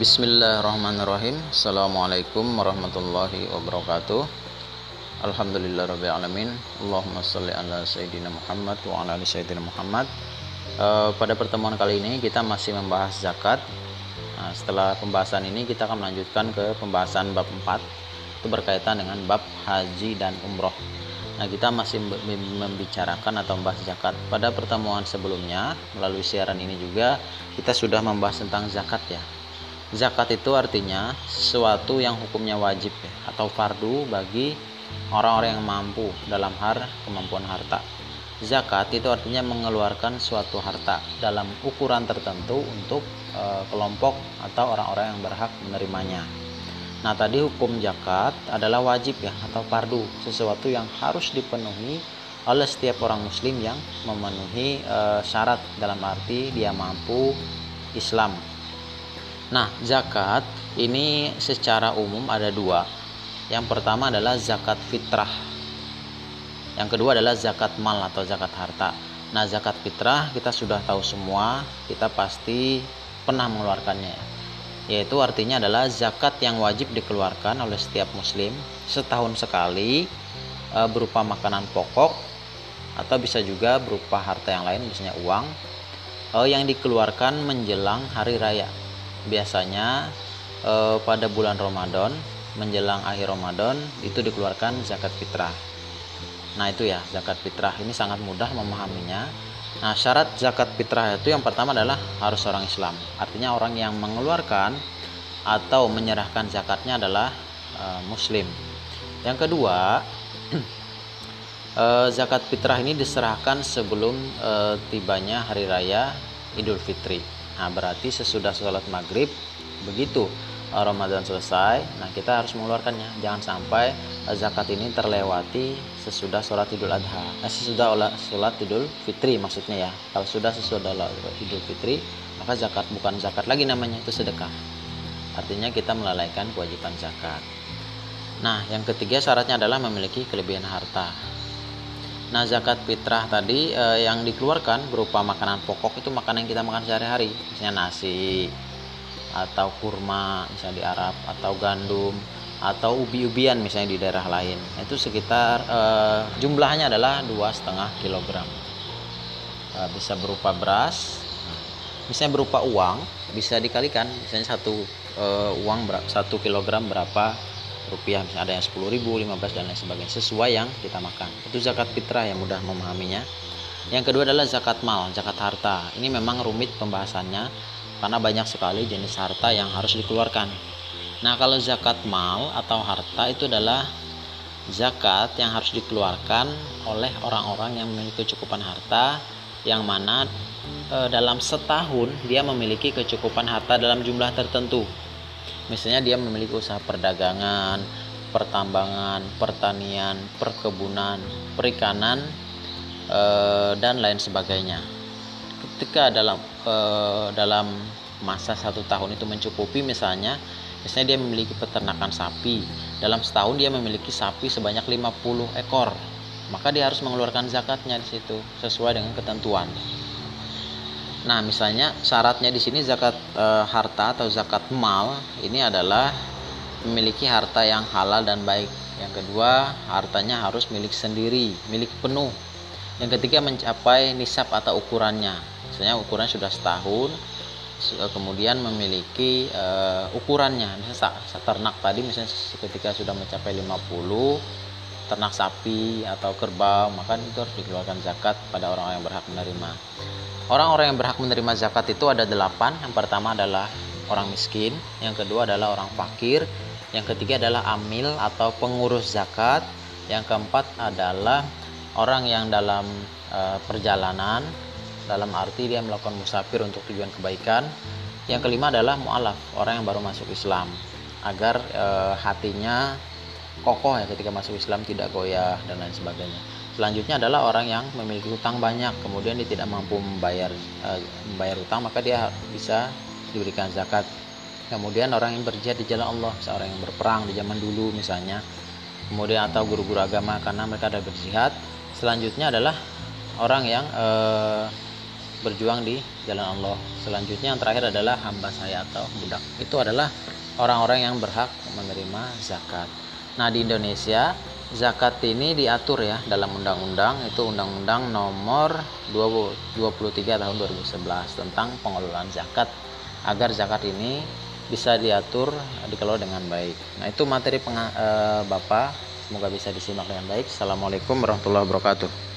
Bismillahirrahmanirrahim. Assalamualaikum warahmatullahi wabarakatuh. Alhamdulillahirrahmanirrahim Allahumma salli ala Sayyidina Muhammad wa ala Sayyidina Muhammad. Uh, Pada pertemuan kali ini kita masih membahas zakat. Nah, Setelah pembahasan ini kita akan melanjutkan ke pembahasan bab 4 Itu berkaitan dengan bab haji dan umroh. Nah kita masih membicarakan atau membahas zakat. Pada pertemuan sebelumnya melalui siaran ini juga kita sudah membahas tentang zakat ya Zakat itu artinya sesuatu yang hukumnya wajib ya, atau fardu bagi orang-orang yang mampu dalam hal kemampuan harta. Zakat itu artinya mengeluarkan suatu harta dalam ukuran tertentu untuk e, kelompok atau orang-orang yang berhak menerimanya. Nah, tadi hukum zakat adalah wajib ya atau fardu, sesuatu yang harus dipenuhi oleh setiap orang muslim yang memenuhi e, syarat dalam arti dia mampu Islam Nah, zakat ini secara umum ada dua. Yang pertama adalah zakat fitrah. Yang kedua adalah zakat mal atau zakat harta. Nah, zakat fitrah kita sudah tahu semua, kita pasti pernah mengeluarkannya. Yaitu artinya adalah zakat yang wajib dikeluarkan oleh setiap muslim setahun sekali e, berupa makanan pokok atau bisa juga berupa harta yang lain misalnya uang e, yang dikeluarkan menjelang hari raya biasanya eh, pada bulan Ramadan menjelang akhir Ramadan itu dikeluarkan zakat fitrah. Nah itu ya zakat fitrah ini sangat mudah memahaminya. Nah syarat zakat fitrah itu yang pertama adalah harus orang Islam. Artinya orang yang mengeluarkan atau menyerahkan zakatnya adalah e, Muslim. Yang kedua e, zakat fitrah ini diserahkan sebelum e, tibanya hari raya Idul Fitri. Nah, berarti sesudah sholat maghrib begitu uh, Ramadan selesai, nah kita harus mengeluarkannya. Jangan sampai zakat ini terlewati sesudah sholat Idul Adha. Nah, sesudah sholat Idul Fitri maksudnya ya. Kalau sudah sesudah Idul Fitri, maka zakat bukan zakat lagi namanya itu sedekah. Artinya kita melalaikan kewajiban zakat. Nah, yang ketiga syaratnya adalah memiliki kelebihan harta. Nah, zakat fitrah tadi eh, yang dikeluarkan berupa makanan pokok itu makanan yang kita makan sehari-hari, misalnya nasi atau kurma misalnya di Arab atau gandum atau ubi-ubian misalnya di daerah lain. Itu sekitar eh, jumlahnya adalah dua setengah kilogram. Eh, bisa berupa beras, misalnya berupa uang bisa dikalikan, misalnya satu eh, uang satu kilogram berapa rupiah misalnya ada yang 10 ribu 15 dan lain sebagainya sesuai yang kita makan. Itu zakat fitrah yang mudah memahaminya. Yang kedua adalah zakat mal zakat harta. Ini memang rumit pembahasannya karena banyak sekali jenis harta yang harus dikeluarkan. Nah kalau zakat mal atau harta itu adalah zakat yang harus dikeluarkan oleh orang-orang yang memiliki kecukupan harta yang mana e, dalam setahun dia memiliki kecukupan harta dalam jumlah tertentu Misalnya dia memiliki usaha perdagangan, pertambangan, pertanian, perkebunan, perikanan, e, dan lain sebagainya. Ketika dalam e, dalam masa satu tahun itu mencukupi misalnya misalnya dia memiliki peternakan sapi dalam setahun dia memiliki sapi sebanyak 50 ekor maka dia harus mengeluarkan zakatnya di situ sesuai dengan ketentuan Nah, misalnya syaratnya di sini zakat e, harta atau zakat mal ini adalah memiliki harta yang halal dan baik. Yang kedua, hartanya harus milik sendiri, milik penuh. Yang ketiga mencapai nisab atau ukurannya. Misalnya ukuran sudah setahun, kemudian memiliki e, ukurannya. Misalnya ternak tadi misalnya ketika sudah mencapai 50 ternak sapi atau kerbau, maka itu harus dikeluarkan zakat pada orang yang berhak menerima. Orang-orang yang berhak menerima zakat itu ada delapan. Yang pertama adalah orang miskin, yang kedua adalah orang fakir, yang ketiga adalah amil atau pengurus zakat, yang keempat adalah orang yang dalam e, perjalanan, dalam arti dia melakukan musafir untuk tujuan kebaikan. Yang kelima adalah mualaf, orang yang baru masuk Islam, agar e, hatinya kokoh ya ketika masuk Islam tidak goyah dan lain sebagainya. Selanjutnya adalah orang yang memiliki hutang banyak, kemudian dia tidak mampu membayar e, membayar hutang, maka dia bisa diberikan zakat. Kemudian orang yang berjihad di jalan Allah, seorang yang berperang di zaman dulu misalnya, kemudian atau guru-guru agama karena mereka ada berjihad. Selanjutnya adalah orang yang e, berjuang di jalan Allah. Selanjutnya yang terakhir adalah hamba saya atau budak. Itu adalah orang-orang yang berhak menerima zakat. Nah, di Indonesia zakat ini diatur ya dalam undang-undang itu undang-undang nomor 23 tahun 2011 tentang pengelolaan zakat agar zakat ini bisa diatur dikelola dengan baik. Nah, itu materi penga- e, Bapak semoga bisa disimak dengan baik. Assalamualaikum warahmatullahi wabarakatuh.